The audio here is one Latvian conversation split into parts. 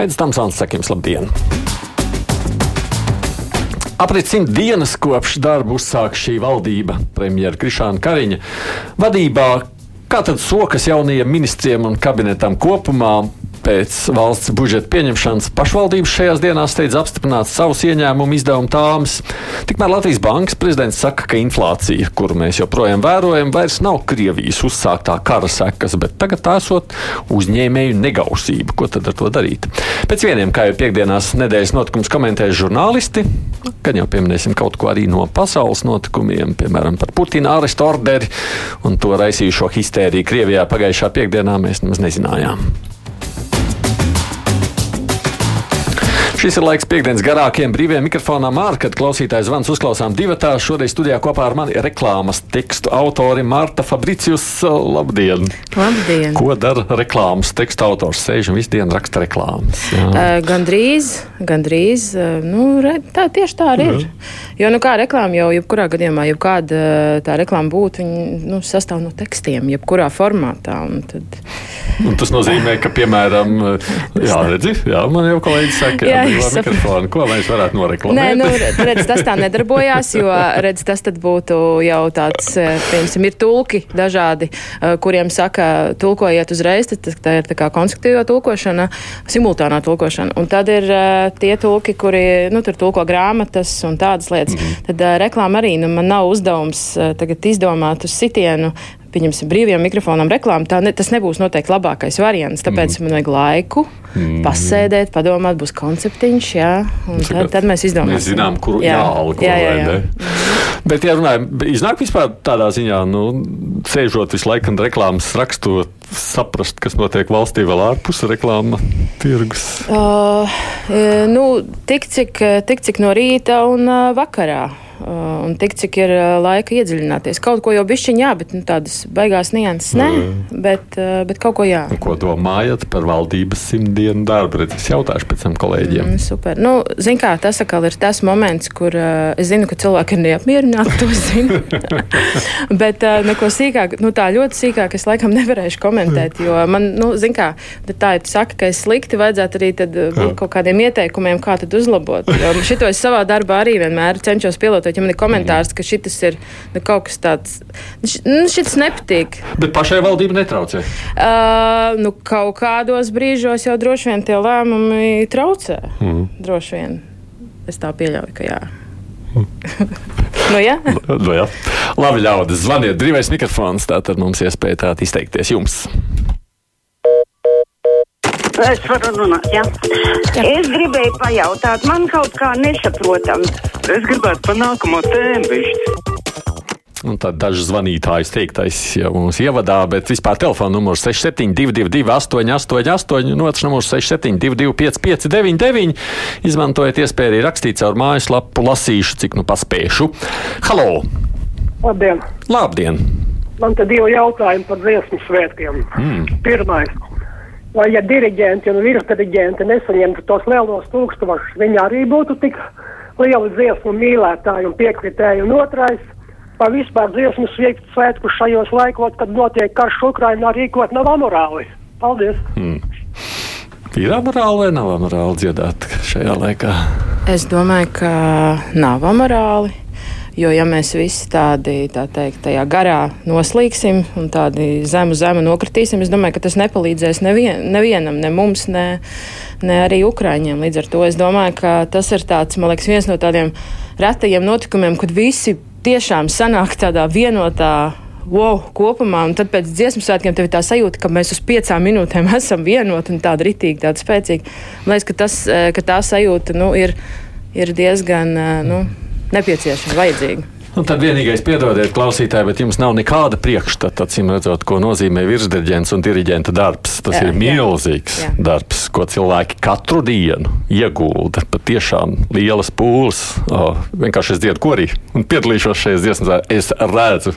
Aizsmeļs Tamsons, sakiem, labdien! Aprit simt dienas kopš darbu uzsāk šī valdība, premjera Krišāna Kariņa vadībā. Kā tad sokas jaunajiem ministriem un kabinetam kopumā? Pēc valsts budžeta pieņemšanas pašvaldības šajās dienās steidz apstiprināt savus ieņēmumu izdevumu tāmas. Tikmēr Latvijas Bankas prezidents saka, ka inflācija, kuru mēs joprojām vērojam, vairs nav Krievijas uzsāktā kara sekas, bet tagad tā esot uzņēmēju negausība. Ko tad ar to darīt? Pēc vieniem, kā jau piekdienās nedēļas notikums komentēs žurnālisti, kad jau pieminēsim kaut ko arī no pasaules notikumiem, piemēram, par Putina arestu orderi un to raisījušo histēriju Krievijā pagājušā piekdienā, mēs nemaz nezinājām. Šis ir laiks piekdienas garākiem brīviem mikrofonām ārā, kad klausītājs zvans uzklausām divatā. Šoreiz studijā kopā ar mani reklāmas tekstu autori Marta Fabricius. Labdien! Labdien! Ko dara reklāmas tekstu autors? Sēž un visu dienu raksta reklāmas. Uh, gandrīz, gandrīz. Uh, nu, re, tā tieši tā arī ir. Jo, nu, kā reklāma jau, jebkurā gadījumā, jebkāda tā reklāma būtu, viņi nu, sastāv no tekstiem, jebkurā formātā. Un tad... un tas nozīmē, ka, piemēram, jā, redzi, jā, man jau kolēģi saka, jā, jā mikrofonu, ko mēs varētu noreklamēt. Nē, nu, redz, tas tā nedarbojās, jo, redz, tas tad būtu jau tāds, piemēram, ir tulki dažādi, kuriem saka, tulkojiet uzreiz, tad tā ir tā kā konstruktīva tulkošana, simultānā tulkošana. Un tad ir tie tulki, kuri, nu, tur tulko grāmatas un tādas lietas. Mm -hmm. Tad reklāma arī nu, man nav uzdevums tagad izdomāt uz sitienu. Pieņemsim, brīviem mikrofonam reklāmu. Tā ne, tas nebūs noteikti labākais variants. Tāpēc mm. man vajag laiku, mm. pasēdēt, padomāt, būs konceptiņš. Jā, tad, tad mēs izdomāsim. Mēs zinām, kur jā. jāalko. Jā, jā, jā. Bet, ja runājam, iznāk vispār tādā ziņā, nu, sēžot visu laiku un reklāmas rakstot, saprast, kas notiek valstī vēl ārpus reklāmas tirgus? Uh, nu, tik, cik, tik cik no rīta un uh, vakarā. Uh, un tik cik ir uh, laika iedziļināties. Kaut ko jau bišķiņā, jā, bet nu, tādas baigās nianses nē, mm. bet, uh, bet kaut ko jā. Un ko domājat par valdības simtdienu darbu? Es jautāšu pēc tam kolēģiem. Mm, super. Nu, zin kā, tas atkal ir tas moments, kur es zinu, ka cilvēki ir neapmierināti, to zinu. bet neko sīkāk, nu tā ļoti sīkāk es laikam nevarēšu komentēt, jo man, nu, zin kā, tā ir saka, ka es slikti vajadzētu arī tad būt kaut kādiem ieteikumiem, kā tad uzlabot. Jo šito es savā darbā arī vienmēr cenšos pilotot ja man ir komentārs, ka šis ir nu, kaut kas tāds, nu, šis nepatīk. Bet pašai valdībai netraucē? Uh, nu, kaut kādos brīžos jau droši vien tie lēmumi traucē. Mm. Droši vien. Es tā pieļauju, ka jā. nu, jā. nu, jā. Labi, ļaudis, zvaniet, brīvais mikrofons, tātad mums iespēja tā izteikties jums. Es varu runāt, jā. jā. Es gribēju pajautāt, man kaut kā nesaprotam. Es gribētu par nākamo tēmu višķi. Un tad daži zvanītāji teiktais jau mums ievadā, bet vispār telefona numurs 6722, 888, un otrs numurs 672, 559, izmantojiet iespēju arī rakstīt caur mājaslapu, lasīšu, cik nu paspēšu. Halo! Labdien! Labdien! Man te divi jautājumi par dziesmu svētkiem. Mm. Pirmais vai ja diriģenti un virsdiriģenti nesaņemtu tos lielos tūkstošus, viņi arī būtu tik lieli dziesmu mīlētāji un piekritēji. Un otrais, vai vispār dziesmu svētku šajos laikos, kad notiek karš Ukrainā, rīkot nav amorāli. Paldies! Hmm. Ir amorāli vai nav amorāli dziedāt šajā laikā? Es domāju, ka nav amorāli. Jo, ja mēs visi tādi, tā teikt, tajā garā noslīksim un tādi zemu zemu nokritīsim, es domāju, ka tas nepalīdzēs nevien, nevienam, ne mums, ne, ne arī Ukraiņiem. Līdz ar to es domāju, ka tas ir tāds, man liekas, viens no tādiem retajiem notikumiem, kad visi tiešām sanāk tādā vienotā wow, kopumā. Un tad pēc dziesmu svētkiem tev ir tā sajūta, ka mēs uz piecām minūtēm esam vienoti un tādi ritīgi, tādi spēcīgi. Man liekas, ka, tas, eh, ka tā sajūta nu, ir, ir diezgan. Eh, nu, nepieciešama, vajadzīga. Un tad vienīgais, piedodiet, klausītāji, bet jums nav nekāda priekšstata, acīm redzot, ko nozīmē virsdirigents un diriģenta darbs. Tas jā, ir milzīgs jā, jā. darbs, ko cilvēki katru dienu iegulda. Patiešām lielas pūles. O, vienkārši es dziedu korī un piedalīšos šajās dziesmās. Es redzu,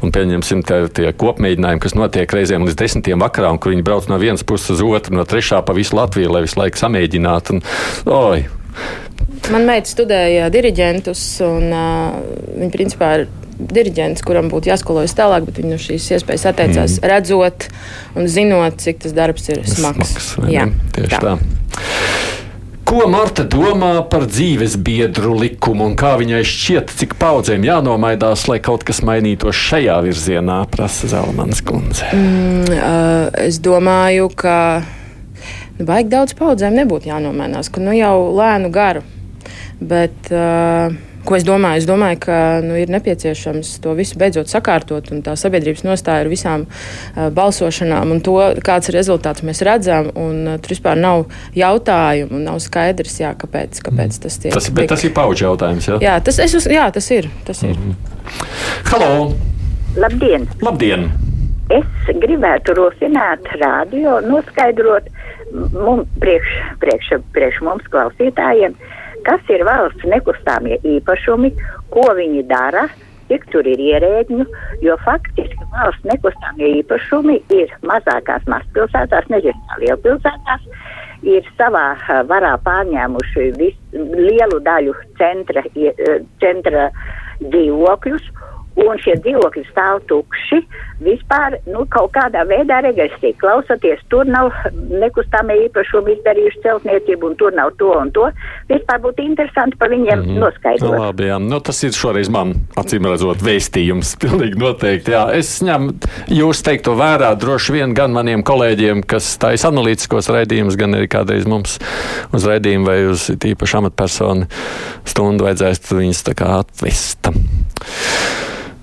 un pieņemsim tie, tie kopmēģinājumi, kas notiek reizēm līdz desmitiem vakarā, un kur viņi brauc no vienas puses uz otru, no trešā pa visu Latviju, lai visu laiku samēģinātu. Un, oi, Man meita studēja diriģentus, un uh, viņa principā ir diriģents, kuram būtu jāskolojas tālāk, bet viņa no šīs iespējas atteicās, mm. redzot un zinot, cik tas darbs ir smags. smags Jā, tieši tā. tā. Ko Marta domā par dzīves biedru likumu un kā viņai šķiet, cik paudzēm jānomaidās, lai kaut kas mainītos šajā virzienā, prasa Zelmanas kundze? Mm, uh, es domāju, ka vajag nu, daudz paudzēm nebūtu jānomainās, ka nu jau lēnu garu. Bet, uh, Ko es domāju? Es domāju, ka nu, ir nepieciešams to visu beidzot sakārtot, un tā sabiedrības nostāja ar visām uh, balsošanām, un to, kāds ir rezultāts mēs redzam. Un, uh, tur vispār nav jautājumu, nav skaidrs, jā, kāpēc, kāpēc tas tiek. Tas, bet tiek... tas ir pauģu jautājums. Jā, jā, tas, es, jā tas ir. Tas ir. Mm -hmm. Halo! Labdien! Labdien! Es gribētu rosināt radio, noskaidrot mums, priekš, priekš, priekš mums klausītājiem, uh, kas ir valsts nekustāmie īpašumi, ko viņi dara, cik tur ir ierēģiņu, jo faktiski valsts nekustāmie īpašumi ir mazākās mazpilsētās, nezinu, kā lielpilsētās, ir savā varā pārņēmuši vis, lielu daļu centra, centra dzīvokļus un šie dzīvokļi stāv tukši. Vispār nu, kaut kādā veidā regresija. Klausoties, tur nav nekustamie īpašumi izdarījuši celtniecību, un tur nav to un to. Vispār būtu interesanti par viņiem mm -hmm. noskaidrot. Nu, labi, jā. Nu, tas ir šoreiz man, acīm redzot, vēstījums. Pilnīgi noteikti. Jā. Es ņemu jūs teikto vērā droši vien gan maniem kolēģiem, kas taisa analītiskos raidījumus, gan arī kādreiz mums uz raidījumu vai uz tīpašu amatpersonu stundu vajadzēs viņus tā kā atvest.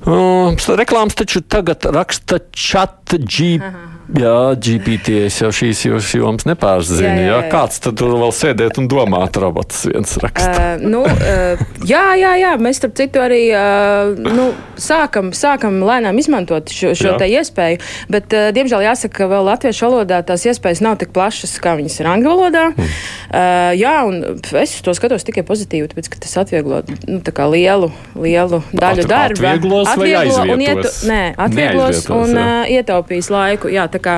Uh, reklāmas taču tagad raksta chat GPT. Jā, GPT jau šīs jūsu jomas nepārzinu. Jā, jā, jā. jā, kāds tad tur vēl sēdēt un domāt, robots viens raksta? Uh, nu, uh, jā, jā, jā, mēs starp citu arī uh, nu, sākam, sākam lēnām izmantot šo, šo te iespēju, bet, uh, diemžēl, jāsaka, ka vēl latviešu valodā tās iespējas nav tik plašas, kā viņas ir angļu valodā. Mm. Uh, jā, un es to skatos tikai pozitīvi, tāpēc, ka tas atvieglo nu, lielu, lielu daļu At, darba. Atvieglos atvieglo un, ietu, nē, atvieglos un uh, ietaupīs laiku. Jā, Tā kā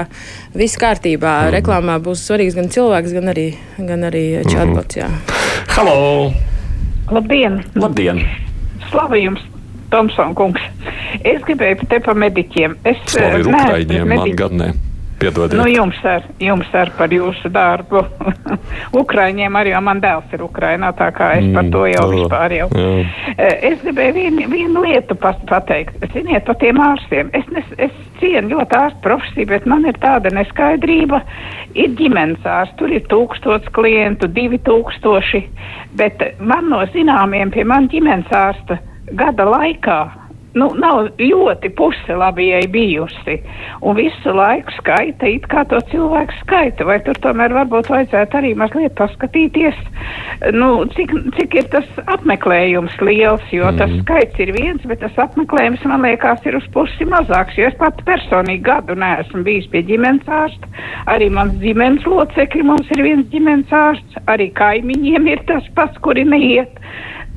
viss kārtībā. Mm. Reklāmā būs svarīgs gan cilvēks, gan arī, gan arī chatbots. Mm. Halo! Labdien! Labdien. Slavu jums! Tomson kungs. Es gribēju te par mediķiem. Es Slavu ir Ukraiņiem, man gan ne. Piedodiet. Nu, jums, ar, jums ar par jūsu darbu. Ukraiņiem arī, jo man dēls ir Ukrainā, tā kā es par to jau mm, vispār jau. Jā. Eh, es gribēju vienu, vienu lietu pateikt. Ziniet, par tiem ārstiem. Es, nes, es cienu ļoti ārstu profesiju, bet man ir tāda neskaidrība. Ir ģimenes ārsts, tur ir tūkstots klientu, divi tūkstoši, bet man no zināmiem pie man ģimenes ārsta gada laikā nu, nav ļoti puse labijai bijusi. Un visu laiku skaita, it kā to cilvēku skaita. Vai tur tomēr varbūt vajadzētu arī mazliet paskatīties, nu, cik, cik ir tas apmeklējums liels, jo mm. tas skaits ir viens, bet tas apmeklējums, man liekas, ir uz pusi mazāks, jo es pat personīgi gadu neesmu bijis pie ģimenes ārsta. Arī mans ģimenes locekļi mums ir viens ģimenes ārsts, arī kaimiņiem ir tas pats, kuri neiet.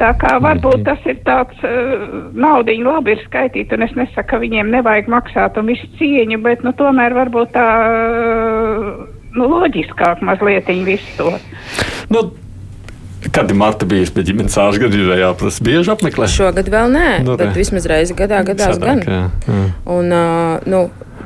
Tā kā varbūt tas ir tāds uh, naudiņu labi ir skaitīt, un es nesaku, ka viņiem nevajag maksāt un visu cieņu, bet nu, tomēr varbūt tā uh, nu, loģiskāk mazliet visu to. Nu. Kad ir Marta bijusi pie ģimenes ārsta, ir jāprasa bieži apmeklēt? Šogad vēl nē, nu, bet vismaz reizi gadā gadās Sadāk, gan. Jā, jā. Un, uh, nu,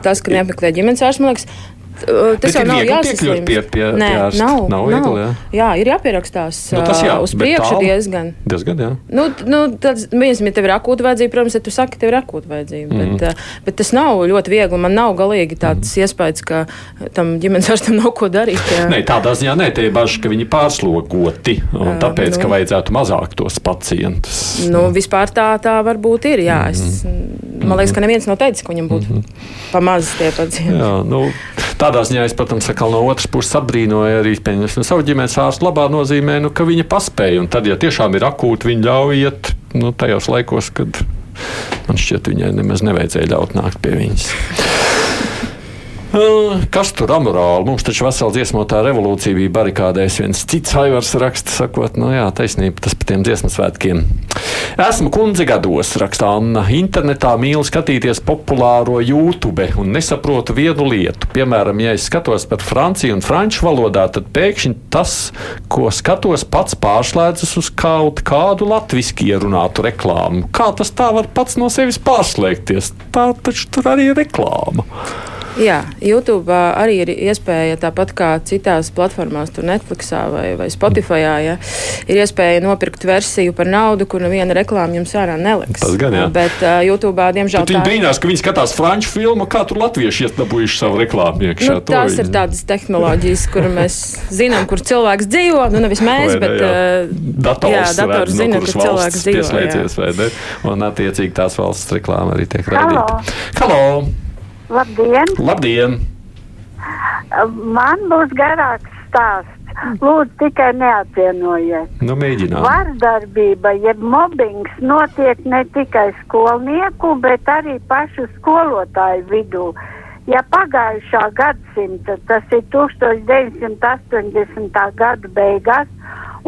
tas, ka neapmeklē ģimenes ārsts, man liekas, Tas bet jau nav jāsaslimst. Pie, pie, Nē, pie nav. nav, nav. Viegli, jā. jā, ir jāpierakstās nu, tas jā, uz priekšu diezgan. Diezgan, jā. Nu, nu, tad, viens, ja tev ir akūta vajadzība, protams, ja tu saki, tev ir akūta vajadzība. Mm. Bet, uh, bet tas nav ļoti viegli. Man nav galīgi tāds mm. iespējas, ka tam ģimenes ārstam nav ko darīt. Jā. Nē, tādā ziņā nē, tie ir bažas, ka viņi pārslogoti, un uh, tāpēc, nu, ka vajadzētu mazāk tos pacientus. Nu, vispār tā, tā varbūt ir, jā. Es, mm. Man liekas, ka neviens nav teicis, ka viņam būtu mm -hmm. pamazs tie pacienti. Jā, nu, tādā ziņā es, protams, no otras puses apbrīnoju arī pieņemsim savu ģimenes ārstu labā nozīmē, nu, ka viņa paspēja. Un tad, ja tiešām ir akūti, viņa ļauj iet nu, tajos laikos, kad man šķiet, viņai nemaz nevajadzēja ļaut nākt pie viņas. Kas tur amorāli? Mums taču vesela dziesmotā revolūcija bija barikādēs. Viens cits haivars raksta, sakot, nu jā, taisnība, tas par tiem dziesmu svētkiem. Esmu kundze gados, raksta Anna. Internetā mīlu skatīties populāro YouTube un nesaprotu vienu lietu. Piemēram, ja es skatos par franciju un franču valodā, tad pēkšņi tas, ko skatos, pats pārslēdzas uz kaut kādu latviešu ierunātu reklāmu. Kā tas tā var pats no sevis pārslēgties? Tā taču tur arī ir reklāma. Jā, YouTube arī ir iespēja, tāpat kā citās platformās, tur Netflixā vai, vai Spotify, ja, ir iespēja nopirkt versiju par naudu, kur neviena reklāma jums ārā neliks. Tas gan, jā. Bet uh, YouTube, diemžēl, viņi brīnās, ka viņi skatās franču filmu, kā tur latvieši iedabūjuši savu reklāmu iekšā. Nu, tās ir tādas tehnoloģijas, kur mēs zinām, kur cilvēks dzīvo. Nu, nevis mēs, bet uh, dators, jā, dators redz, zina, no kur cilvēks dzīvo. Pieslēdzies, vai ne? Un attiecīgi tās valsts reklāma arī tiek radīta. Halo! Labdien! Labdien! Man būs garāks stāsts. Lūdzu, tikai neapvienojiet. Nu, mēģinām. Vardarbība, jeb mobbings notiek ne tikai skolnieku, bet arī pašu skolotāju vidū. Ja pagājušā gadsimta, tas ir 1980. gada beigās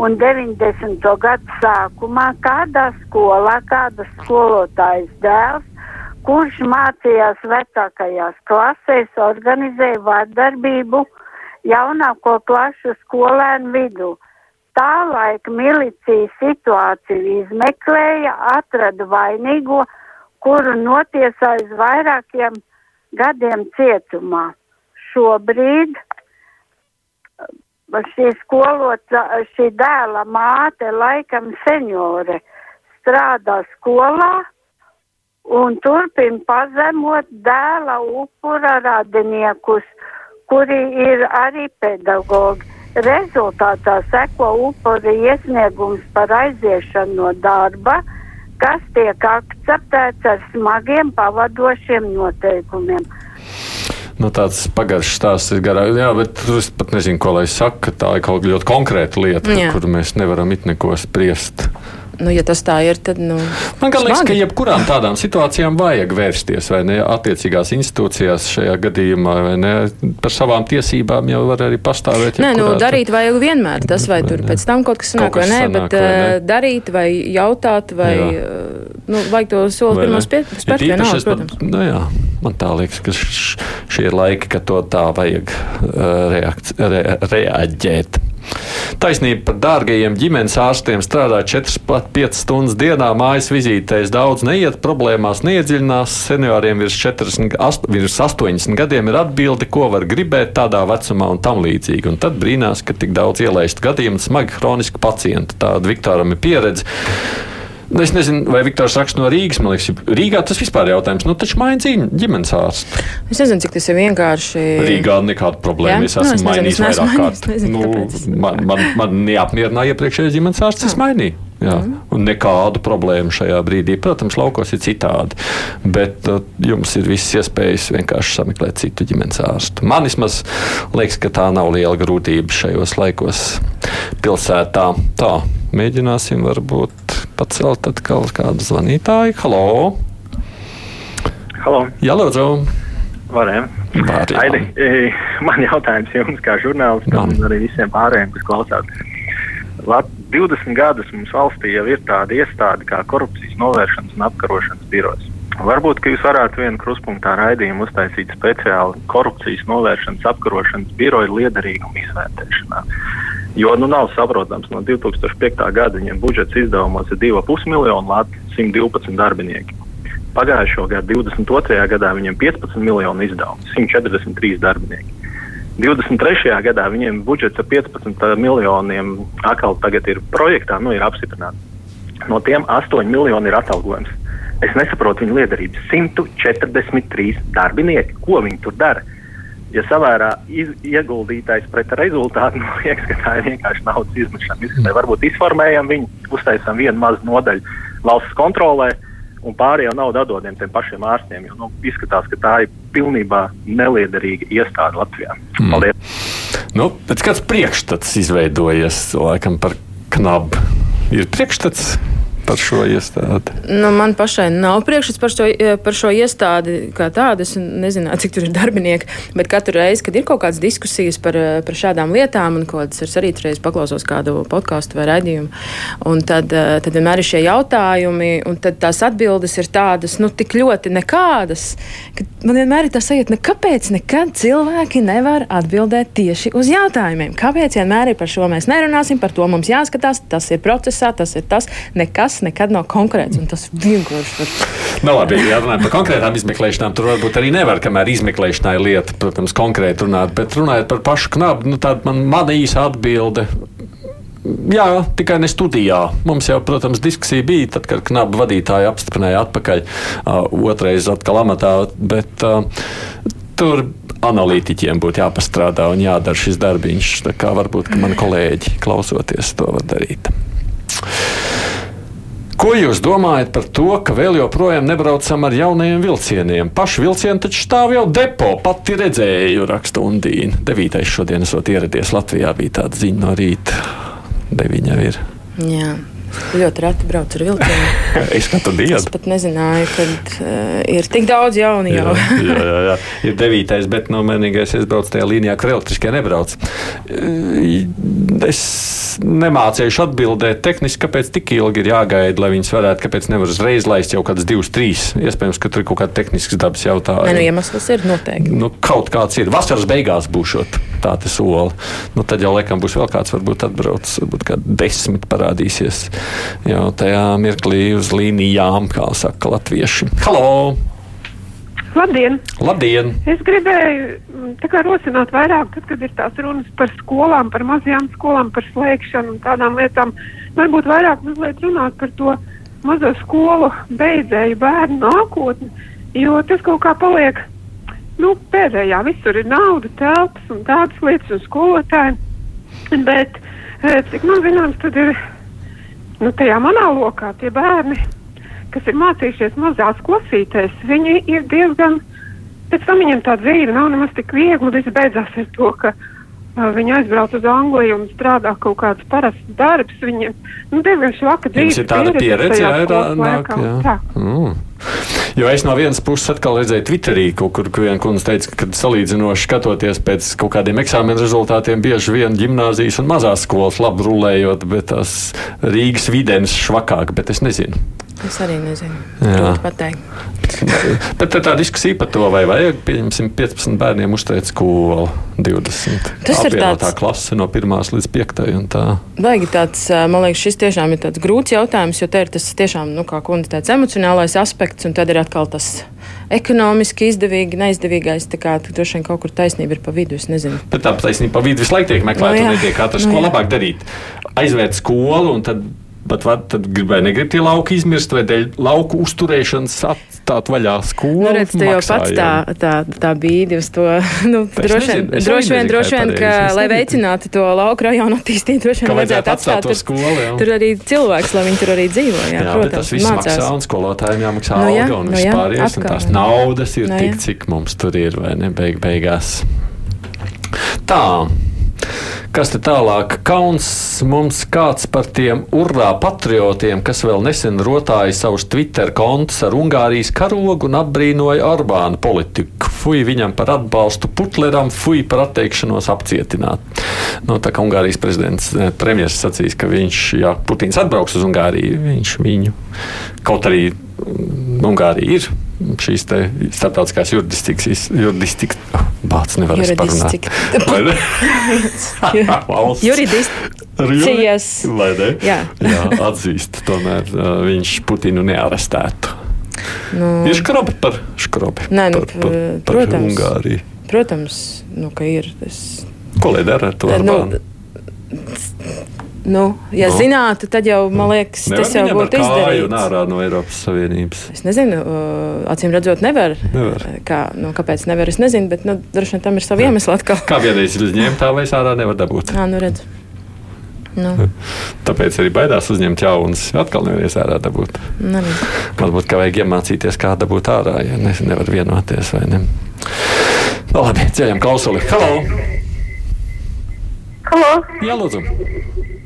un 90. gada sākumā, kādā skolā, kādas skolotājas dēls kurš mācījās vecākajās klasēs, organizēja vardarbību jaunāko klašu skolēnu vidū. Tā laika milicija situāciju izmeklēja, atrada vainīgo, kuru notiesāja uz vairākiem gadiem cietumā. Šobrīd šī skolota, šī dēla māte, laikam seniore, strādā skolā un turpina pazemot dēla upura radiniekus, kuri ir arī pedagogi. Rezultātā seko upura iesniegums par aiziešanu no darba, kas tiek akceptēts ar smagiem pavadošiem noteikumiem. Nu, tāds pagaršs stāsts ir garāk, jā, bet es pat nezinu, ko lai saka. Tā ir kaut kāda ļoti konkrēta lieta, jā. kur mēs nevaram it neko spriest. Nu, ja tas tā ir, tad. Nu, Man liekas, ka jebkurām tādām situācijām vajag vērsties vai ne attiecīgās institūcijās šajā gadījumā, vai ne par savām tiesībām jau var arī pastāvēt. Nē, nu, darīt vajag vienmēr. Tas vai, vai tur ne? pēc tam kaut kas sanāk, kaut kas vai nē, sanāk, bet vai ne? darīt vai jautāt, vai jā. nu, vajag to soli pirmos spērt vienalga, protams. Man, nu, jā, man tā liekas, ka šie ir laiki, ka to tā vajag reakci, re, reaģēt. Taisnība par dārgajiem ģimenes ārstiem strādā 4-5 stundas dienā, mājas vizītēs daudz neiet, problēmās neiedziļinās. Senioriem virs 40, virs 80 gadiem ir atbildi, ko var gribēt tādā vecumā un tam līdzīgi. Un tad brīnās, ka tik daudz ielaistu gadījumu smagi hroniski pacienti. Tāda Viktoram ir pieredze. Nu, es nezinu, vai Viktors raksta no Rīgas. Man liekas, Rīgā tas vispār ir jautājums. Nu, taču maina ģimenes ārsts. Es nezinu, cik tas ir vienkārši. Rīgā nekāda problēma. Jā? Es esmu nu, es mainījis vairāk kārt. Nu, man, man, man neapmierināja iepriekšējais ģimenes ārsts. Es mainīju. Jā, mm. Un nekādu problēmu šajā brīdī. Protams, laukos ir citādi, bet uh, jums ir visas iespējas vienkārši sameklēt citu ģimenes ārstu. Man vismaz liekas, ka tā nav liela grūtība šajos laikos pilsētā. Tā, mēģināsim varbūt pacelt atkal kādu zvanītāju. Halo! Halo. Jā, lūdzu! Varējām. Aidi, man jautājums jums, kā žurnālistam, un arī visiem pārējiem, kas klausās. Lat 20 gadus mums valstī jau ir tāda iestāde kā korupcijas novēršanas un apkarošanas birojas. Varbūt jūs varētu vienu kruspunktā raidījumu uztaisīt speciāli korupcijas novēršanas apkarošanas biroja liederīguma izvērtēšanā. Jo nu, nav saprotams, no 2005. gada viņiem budžets izdevumos ir 2,5 miljonu lati, 112 darbinieki. Pagājušo gadu, 22. gadā, viņiem 15 miljonu izdevumu, 143 darbinieki. 23. gadā viņiem budžets ar 15 miljoniem atkal ir projektā, nu ir apstiprināts. No tiem 8 miljoni ir atalgojums. Es nesaprotu viņu liederību. 143 darbinieki, ko viņi tur dara? Ja savērā iz, ieguldītais pret rezultātu, nu, liekas, ka tā ir vienkārši naudas izmešana. Mm. Varbūt izformējam viņu, uztaisām vienu mazu nodaļu valsts kontrolē, uh, un pārējo naudu atdodam tiem pašiem ārstiem. Jo nu, izskatās, ka tā ir pilnībā neliederīga iestāde Latvijā. Mm. Paldies! Nu, kāds priekšstats izveidojies laikam par knabu? Ir priekšstats par šo iestādi? Nu, man pašai nav priekšstats par, šo, par šo iestādi kā tādu. Es nezinu, cik tur ir darbinieki, bet katru reizi, kad ir kaut kādas diskusijas par, par šādām lietām, un tas ir arī reizes paklausos kādu podkāstu vai raidījumu, tad, tad vienmēr ir šie jautājumi, un tās atbildes ir tādas, nu, tik ļoti nekādas, ka man vienmēr ir tā sajūta, ne, kāpēc nekad cilvēki nevar atbildēt tieši uz jautājumiem. Kāpēc vienmēr ir par šo mēs nerunāsim, par to mums jāskatās, tas ir procesā, tas ir tas, nekas nekas nekad nav konkrēts, tas vienkārši var. Nu, labi, ja runājam par konkrētām izmeklēšanām, tur varbūt arī nevar, kamēr izmeklēšanā ir lieta, protams, konkrēti runāt, bet runājot par pašu knabu, nu, tāda man, man īsa atbilde. Jā, tikai ne studijā. Mums jau, protams, diskusija bija, tad, kad knabu vadītāji apstiprināja atpakaļ, uh, otrais atkal amatā, bet uh, tur analītiķiem būtu jāpastrādā un jādara šis darbiņš. Tā kā varbūt mani kolēģi klausoties to var darīt. Ko jūs domājat par to, ka vēl joprojām nebraucam ar jaunajiem vilcieniem? Paši vilcieni taču stāv jau depo, pati redzēju, raksta Undīna. Devītais šodien esot ieradies Latvijā, bija tāda ziņa no rīta. Deviņa ir. Jā. Ļoti reti brauc ar vilcienu. es katru dienu. Es pat nezināju, ka uh, ir tik daudz jaunu jau. jā, jā, jā, ir devītais, bet no manīgais es braucu tajā līnijā, kur elektriskie nebrauc. Es nemācīšu atbildēt tehniski, kāpēc tik ilgi ir jāgaida, lai viņas varētu, kāpēc nevar uzreiz laist jau kādas divas, trīs. Iespējams, ka tur ir kaut kāda tehniskas dabas jautājuma. Nē, nu, iemesls ir noteikti. Nu, kaut kāds ir. Vasaras beigās būšot tā tas sola. Nu, tad jau laikam būs vēl kāds, varbūt atbrauc, varbūt kā desmit parādīsies jau tajā mirklī uz līnijām, kā saka latvieši. Halo! Labdien! Labdien! Es gribēju mm, rosināt vairāk, tad, kad ir tās runas par skolām, par mazajām skolām, par slēgšanu un tādām lietām. Varbūt vairāk runāt par to mazo skolu beidzēju bērnu nākotni, jo tas kaut kā paliek nu, pēdējā. Visur ir nauda, telpas un tādas lietas un skolotāji. Bet, eh, cik man zināms, tad ir nu, tajā manā lokā tie bērni, kas ir mācījušies mazās klasītēs, viņi ir diezgan, pēc tam viņiem tā dzīve nav nemaz tik viegli, viss beidzās ar to, ka uh, viņi aizbrauc uz Angliju un strādā kaut kāds parasts darbs, viņiem, nu, diezgan švaka dzīve. Jums ir tāda pieredze, jā, ir nāk, jā. Tā. Mm. Jo es no vienas puses atkal redzēju Twitterī, kur, kur viena kundze teica, ka salīdzinoši skatoties pēc kaut kādiem eksāmenu rezultātiem, bieži vien gimnāzijas un mazās skolas labi rulējot, bet tās Rīgas videnes švakāk, bet es nezinu. Es arī nezinu. Grūti pateikt. Bet tā diskusija par to, vai vajag, pieņemsim, 15 bērniem uzturēt skolu 20. Tas ir tāds klase no 1 līdz 5. Baigi tāds, man liekas, šis tiešām ir tāds grūts jautājums, jo te ir tas tiešām, nu, kā kundze teica, emocionālais aspekts, un tad ir atkal tas ekonomiski izdevīgi, neizdevīgais. Tā kā droši vien kaut kur taisnība ir pa vidu. Es nezinu. Bet tā taisnība pa vidu visu laiku tiek meklēta no, nu un netiek atrasta, no, ko labāk darīt. Aizvērt skolu un tad Bet vai tad gribēja negrib tie lauki izmirst, vai dēļ lauku uzturēšanas atstāt vaļā skolu? Nu, redz, te jau pats tā, tā, tā bīdi uz to. Nu, droši vien, droši vien, droši vien ka, lai veicinātu to lauku rajonu attīstību, droši vien vajadzētu atstāt tur, skolu, jā. tur arī cilvēks, lai viņi tur arī dzīvo. Jā, jā protams, tas viss mācās. maksā un skolotājiem jāmaksā nu, jā, alga un nu, vispārējais, un tās naudas ir nu, tik, cik mums tur ir, vai ne, beig, beigās. Tā. Kas te tālāk? Kauns mums kāds par tiem urā patriotiem, kas vēl nesen rotāja savus Twitter kontus ar Ungārijas karogu un apbrīnoja Orbāna politiku. Fui viņam par atbalstu Putleram, fui par atteikšanos apcietināt. Nu, tā kā Ungārijas prezidents, eh, premjerministrs sacīs, ka viņš, ja Putins atbrauks uz Ungāriju, viņš viņu kaut arī Ungārija ir šīs starptautiskās juridistikas, oh, bācis nevar parunāt. Juridisticijas. Vai ne? Jā. Jā, atzīst, tomēr viņš Putinu nearestētu. Nu, ir škrobi par škrobi. Nē, nu, par, par, par protams, Ungāriju. Protams, nu, ka ir. Es... Ko lai dara ar to? Nu, Nu, ja no. zinātu, tad jau, man liekas, nevar tas jau būtu izdarīts. Nārā no Eiropas Savienības. Es nezinu, acīm redzot, nevar. nevar. Kā, nu, kāpēc nevar, es nezinu, bet nu, droši vien tam ir savi iemesli atkal. Kā vienreiz uzņemt, tā vai ārā nevar dabūt. Jā, nu redz. Nu. Tāpēc arī baidās uzņemt jaunas. Atkal nevarēs ārā dabūt. Nu, Varbūt kā vajag iemācīties, kā dabūt ārā, ja ne, nevar vienoties vai ne. No, labi, ceļam klausuli. Halo! Halo! Jā, lūdzu!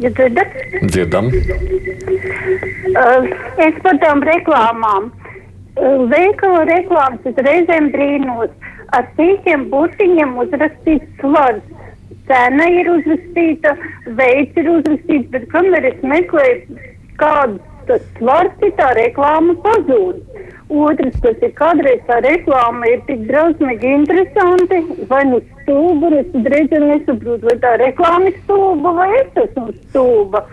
Ja dzirdat? Dzirdam. Uh, es par tām reklāmām. Uh, veikala reklāmas es reizēm brīnos. Ar sīkiem burtiņiem uzrakstīts svars. Cena ir uzrakstīta, veids ir uzrakstīts, bet kamēr es meklēju, kāds svars ir, tā reklāma pazūd. Otrs, kas ir kādreiz tā reklāma, ir tik drausmīgi interesanti, vai nu stulba, es reizēm nesaprotu, vai tā reklāma ir stulba, vai es esmu stulba.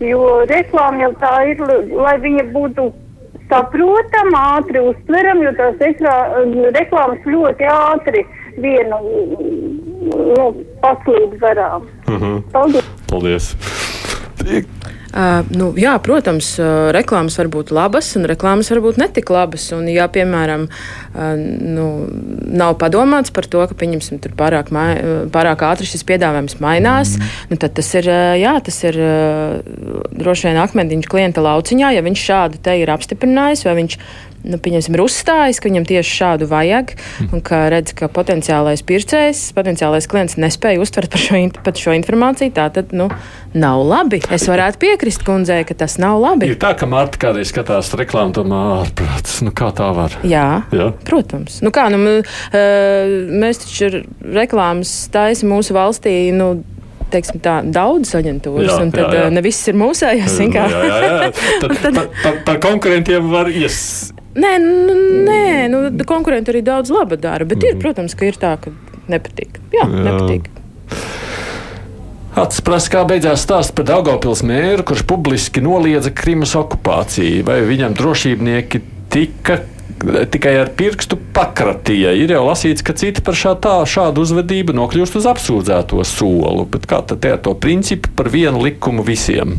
jo reklāma jau tā ir, lai viņa būtu saprotama, ātri uztverama, jo tās ekrā, reklāmas ļoti ātri vienu nu, paslīd garām. Uh -huh. Paldies! Paldies. Uh, nu, jā, protams, uh, reklāmas var būt labas, un reklāmas var būt netik labas. Un, ja, piemēram, uh, nu, nav padomāts par to, ka tur pārāk, mai, pārāk ātri šis piedāvājums mainās, mm. nu, tad tas ir, jā, tas ir droši vien akmentiņš klienta lauciņā, ja viņš šādu te ir apstiprinājis, vai viņš nu, pieņemsim, ir uzstājis, ka viņam tieši šādu vajag, un ka redz, ka potenciālais pircējs, potenciālais klients nespēja uztvert par šo, par šo informāciju, tā tad nu, nav labi. Es varētu piekrist kundzei, ka tas nav labi. Ir tā, ka Marta kādreiz skatās reklāmu, tomā ārprāts. Nu, kā tā var? Jā, Jā. protams. Nu, kā, nu, mēs taču reklāmas taisa mūsu valstī. Nu, teiksim, tā, daudzas aģentūras, jā, un tad jā, jā. ne viss ir mūsējās. Jā, jā, jā. Tad, tad... Par, par konkurentiem var ies. Nē, nu, nē nu, konkurenti arī daudz laba dara, bet mm. ir, mhm. protams, ka ir tā, ka nepatīk. Jā, Jā. nepatīk. Atsprast, kā beidzās stāsts par Daugopils mēru, kurš publiski noliedza Krimas okupāciju. Vai viņam drošībnieki tika tikai ar pirkstu pakratīja? Ir jau lasīts, ka citi par šā, tā, šādu uzvedību nokļūst uz apsūdzēto solu. Bet kā tad ar to principu par vienu likumu visiem?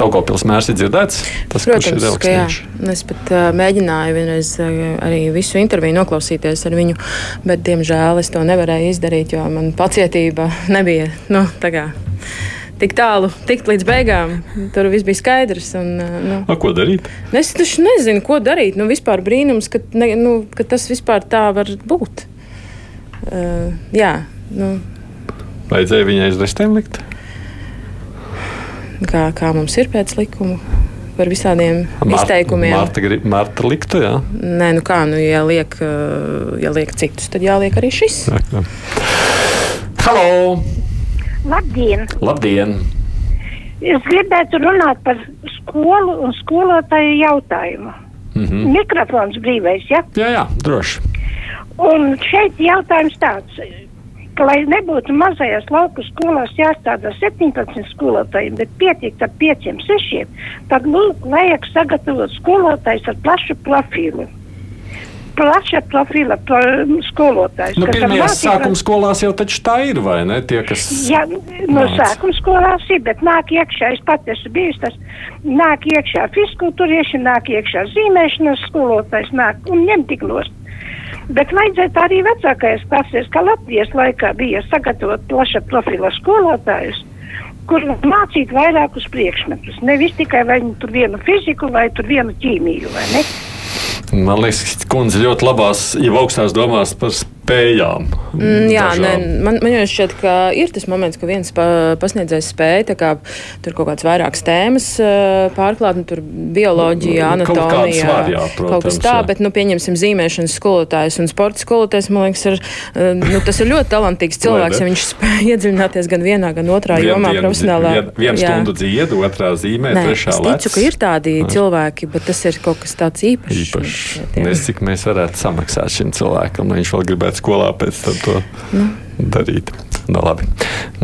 Daugopils mērs ir dzirdēts? Tas, Protams, ir ka jā. Es pat uh, mēģināju vienreiz uh, arī visu interviju noklausīties ar viņu, bet, diemžēl, es to nevarēju izdarīt, jo man pacietība nebija. Nu, tik tālu, tikt līdz beigām. Tur viss bija skaidrs. Un, nu, A, ko darīt? Es taču nezinu, ko darīt. Nu, vispār brīnums, ka, ne, nu, ka tas vispār tā var būt. Uh, jā, nu. Vajadzēja viņai aiz restēm likt? Kā, kā mums ir pēc likuma. Par visādiem Marta, izteikumiem. Marta, Marta liktu, jā. Nē, nu kā, nu, ja liek, eh, ja liek citus, tad jāliek arī šis. Jā, jā. Halo! Labdien! Labdien! Es gribētu runāt par skolu un skolotāju jautājumu. Mm -hmm. Mikrofons brīvais, ja? Jā, jā, droši. Un šeit jautājums tāds ka, lai nebūtu mazajās lauku skolās jāstāda 17 skolotājiem, bet pietiek ar 5, 6, tad lūk, vajag sagatavot skolotājs ar plašu profilu plaša profila pro, skolotājs. Nu, pirmajās sākuma skolās jau taču tā ir, vai ne? Tie, kas. Jā, no sākuma skolās ir, bet nāk iekšā, es pat esmu bijis tas, nāk iekšā fiskultūrieši, nāk iekšā zīmēšanas skolotājs, nāk un ņem tik nost. Bet vajadzētu arī vecākajās klasēs, kā Latvijas laikā bija sagatavot plaša profila skolotājus, kur mācīt vairākus priekšmetus. Nevis tikai vai nu tur vienu fiziku vai tur vienu ķīmiju? Man liekas, kundze ļoti labās, jau augstās domās par spējām. Mm, jā, ne, man, man jau šķiet, ka ir tas moments, ka viens pa, pasniedzējs spēja kā, tur kaut kādas vairākas tēmas pārklāt, nu, tur bioloģija, anatomija, var, jā, protams, kaut kas tā, jā. bet, nu, pieņemsim, zīmēšanas skolotājs un sporta skolotājs, man liekas, ir, nu, tas ir ļoti talantīgs cilvēks, ja viņš spēj iedziļināties gan vienā, gan otrā vien, jomā vien, profesionālā. Vien, vienu stundu dzied, otrā zīmē, Nē, trešā lec. Es ticu, ka ir tādi Nē. cilvēki, bet tas ir kaut kas tāds īpašs. Īpašs. Mēs, cik mēs varētu samaksāt šim cilvēkam, lai viņš vēl gribētu skolā pēc tam to nu. darīt. No, nu, labi.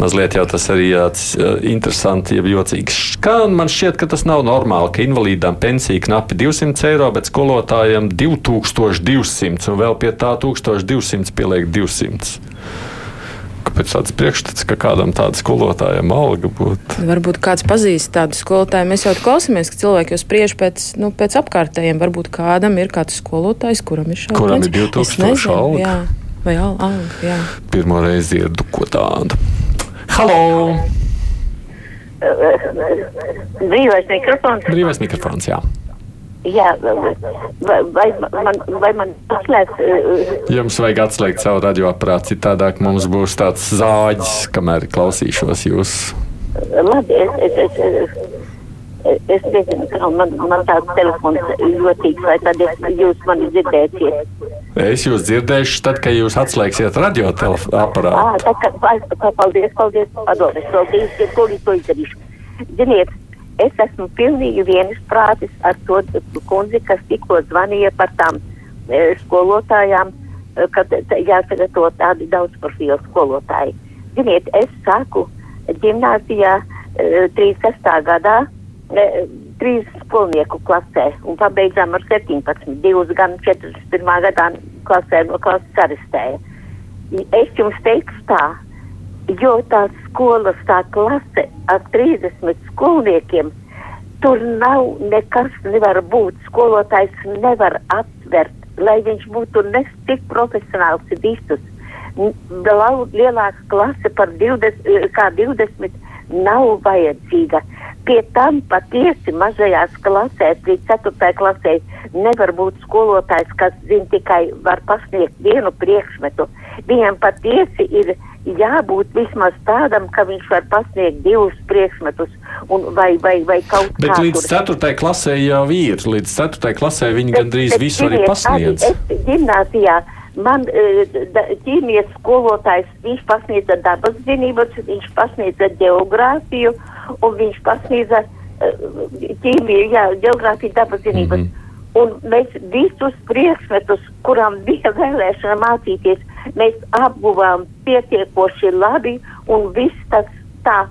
Mazliet jau tas arī tāds interesanti, ja jocīgs. Kā man šķiet, ka tas nav normāli, ka invalīdām pensija knapi 200 eiro, bet skolotājiem 2200 un vēl pie tā 1200 pieliek 200 kāpēc tāds priekšstats, ka kādam tādam skolotājam alga būtu. Varbūt kāds pazīst tādu skolotāju. Mēs jau klausāmies, ka cilvēki jau spriež pēc, nu, pēc apkārtējiem. Varbūt kādam ir kāds skolotājs, kuram ir šāda Kuram ir 2000 alga? Vai alga. Jā. Pirmo reizi dzirdu ko tādu. Halo! Brīvais mikrofons. Brīvais mikrofons, jā. Jā, vai, vai, man, vai man atslēgt? Jums vajag atslēgt savu radioaparātu, citādāk mums būs tāds zāģis, kamēr klausīšos jūs. Labi, es, es, es, Es nezinu, kā man, man tāds telefons jotīgs, vai tad es, jūs mani dzirdēsiet. Es jūs dzirdēšu tad, kad jūs atslēgsiet radioaparātu. Ah, tā kā, paldies, paldies, padodas, paldies, ja to to izdarīšu. Ziniet, es esmu pilnīgi vienisprātis ar to kundzi, kas tikko zvanīja par tām e, skolotājām, e, kad jāsagatavo tādi daudz profilu skolotāji. Ziniet, es saku, ģimnāzijā 36. gadā trīs skolnieku klasē un pabeidzām ar 17, divus gan 41. gadā klasē no klases arestēja. Es jums teikšu tā, jo tā skolas, tā klase ar 30 skolniekiem, tur nav nekas nevar būt, skolotājs nevar atvert, lai viņš būtu nes tik profesionāls visus. Lielāka klase par 20, kā 20 nav vajadzīga. Pie tam patiesi mazajās klasēs, līdz 4. klasē, nevar būt skolotājs, kas zina tikai var pasniegt vienu priekšmetu. Viņam patiesi ir jābūt vismaz tādam, ka viņš var pasniegt divus priekšmetus un vai, vai, vai kaut Bet kā. Bet līdz 4. klasē jau ir, līdz 4. klasē viņi gandrīz visu arī pasniedz. Arī es gimnāzijā Man e, ķīmijas skolotājs, viņš pasniedza dabas zinības, viņš pasniedza geogrāfiju un viņš pasniedza e, ķīmiju, jā, geogrāfiju, dabas zinības. Mm -hmm. Un mēs visus priekšmetus, kuram bija vēlēšana mācīties, mēs apguvām pietiekoši labi un viss tas tā.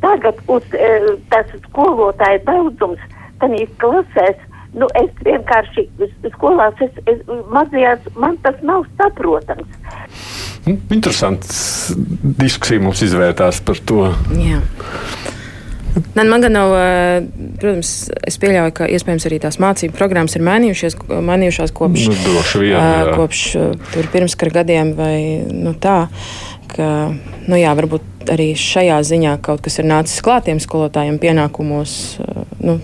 Tagad uz, e, tas skolotāju daudzums, tanīs klasēs, Nu, es vienkārši skolās, es, es, mazajās, man tas nav saprotams. Hm, interesants diskusija mums izvērtās par to. Jā. Man, man gan nav, protams, es pieļauju, ka iespējams arī tās mācību programmas ir mainījušies, mainījušās kopš, nu, vien, jā. kopš tur pirmskara gadiem vai nu, tā. Ka, nu jā, varbūt arī šajā ziņā kaut kas ir nācis klātiem skolotājiem pienākumos. Nu,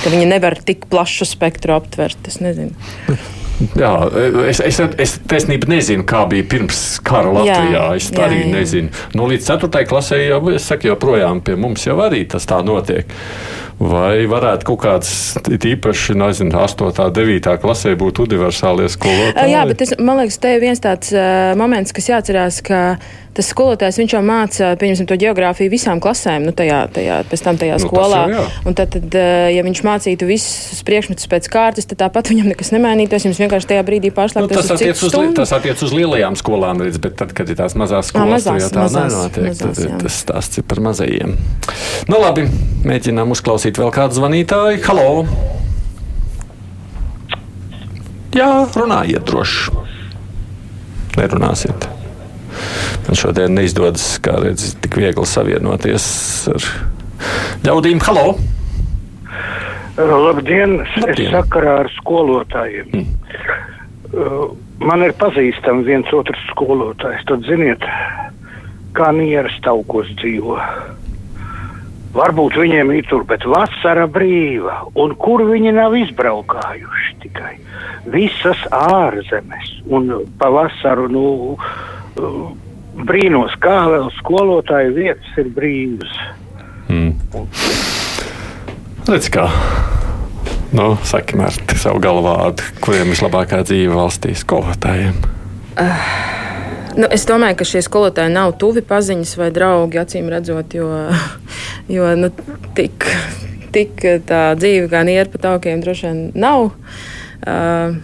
ka viņi nevar tik plašu spektru aptvert. Es nezinu. Jā, es, es, es taisnība nezinu, kā bija pirms kara Latvijā. Jā, es jā, arī jā. nezinu. Nu, līdz 4. klasē jau, es saku, joprojām pie mums jau arī tas tā notiek. Vai varētu kaut kāds īpaši, nezinu, 8. un 9. klasē būt universālie skolotāji? Jā, bet es, man liekas, te ir viens tāds uh, moments, kas jāatcerās, ka tas skolotājs viņš jau māca, to geogrāfiju visām klasēm, nu, tajā, tajā, pēc tam tajā nu, skolā. Jau, un tad, tad, ja viņš mācītu visus priekšmetus pēc kārtas, tad tāpat viņam nekas nemainītos. Viņš vienkārši tajā brīdī pārslēgtos. Nu, tas, attiec uz, stundu. tas attiec uz lielajām skolām, līdz, bet tad, kad ir tās mazās skolas, mazās, jau tā mazās, nenotiek. Mazās, tad, tas stāsts ir par mazajiem. Nu, labi, mēģinām uzklausīt vēl kādu zvanītāju. Halo! Jā, runājiet droši. Nerunāsiet. Man šodien neizdodas, kā redzat, tik viegli savienoties ar ļaudīm. Halo! Labdien! Labdien. Es sakarā ar skolotājiem. Mm. Uh, man ir pazīstams viens otrs skolotājs. Tad ziniet, kā nieras taukos dzīvo. Varbūt viņiem ir tur, bet vasara brīva. Un kur viņi nav izbraukājuši tikai? Visas ārzemes. Un pavasaru, nu, brīnos, kā vēl skolotāju vietas ir brīvas. Mm. Redz, kā. Nu, saki, Mārtiņ, savu galvādu, kuriem vislabākā dzīve valstī skolotājiem? Uh, nu, es domāju, ka šie skolotāji nav tuvi paziņas vai draugi, acīm redzot, jo, jo nu, tik, tik tā dzīve kā niera pa taukiem droši vien nav. Uh,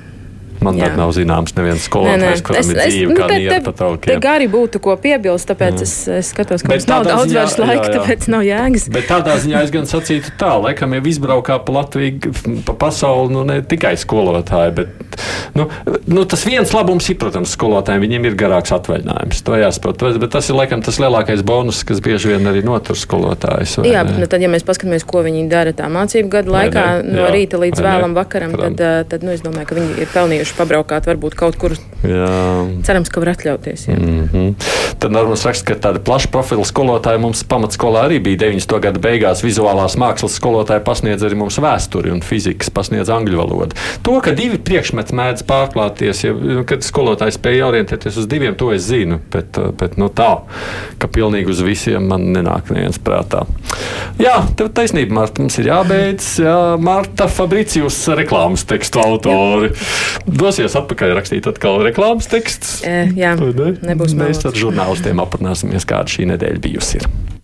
Man jā. nav zināms, neviens skolotājs, kuram es, ir dzīve, nu, kā niera pa taukiem. Te gari būtu ko piebilst, tāpēc es, es skatos, ka mums nav daudz ziņā, vairs laika, jā, jā. tāpēc nav jēgas. Bet tādā ziņā es gan sacītu tā, laikam jau izbraukā pa Latviju, pa pasauli, nu ne tikai skolotāji, bet nu, nu, tas viens labums ir, protams, skolotājiem, viņiem ir garāks atvaļinājums. To jāsaprot, bet tas ir laikam tas lielākais bonus, kas bieži vien arī notur skolotājus. Jā, bet nu, tad, ja mēs paskatāmies, ko viņi dara tā mācību gadu laikā, ne, ne, no jā, rīta līdz vēlam vakaram, tad, tad nu, es domāju, ka viņi ir pelnījuši vienkārši pabraukāt, varbūt kaut kur. Jā. Cerams, ka var atļauties. Jā. Mm -hmm. Tad Normāls raksta, ka tāda plaša profila skolotāja mums pamatskolā arī bija 90. gada beigās. Vizuālās mākslas skolotāja pasniedz arī mums vēsturi un fizikas pasniedz angļu valodu. To, ka divi priekšmeti mēdz pārklāties, ja, kad skolotājs spēja orientēties uz diviem, to es zinu. Bet, bet nu, tā, ka pilnīgi uz visiem man nenāk neviens prātā. Jā, tev taisnība, Marta, mums ir jābeidz. Jā, Marta Fabricijus reklāmas tekstu autori. Dosies atpakaļ rakstīt atkal reklāmas tekstus. E, jā, ne? nebūs mēs ar žurnālistiem aprunāsimies, kāda šī nedēļa bijusi. Ir.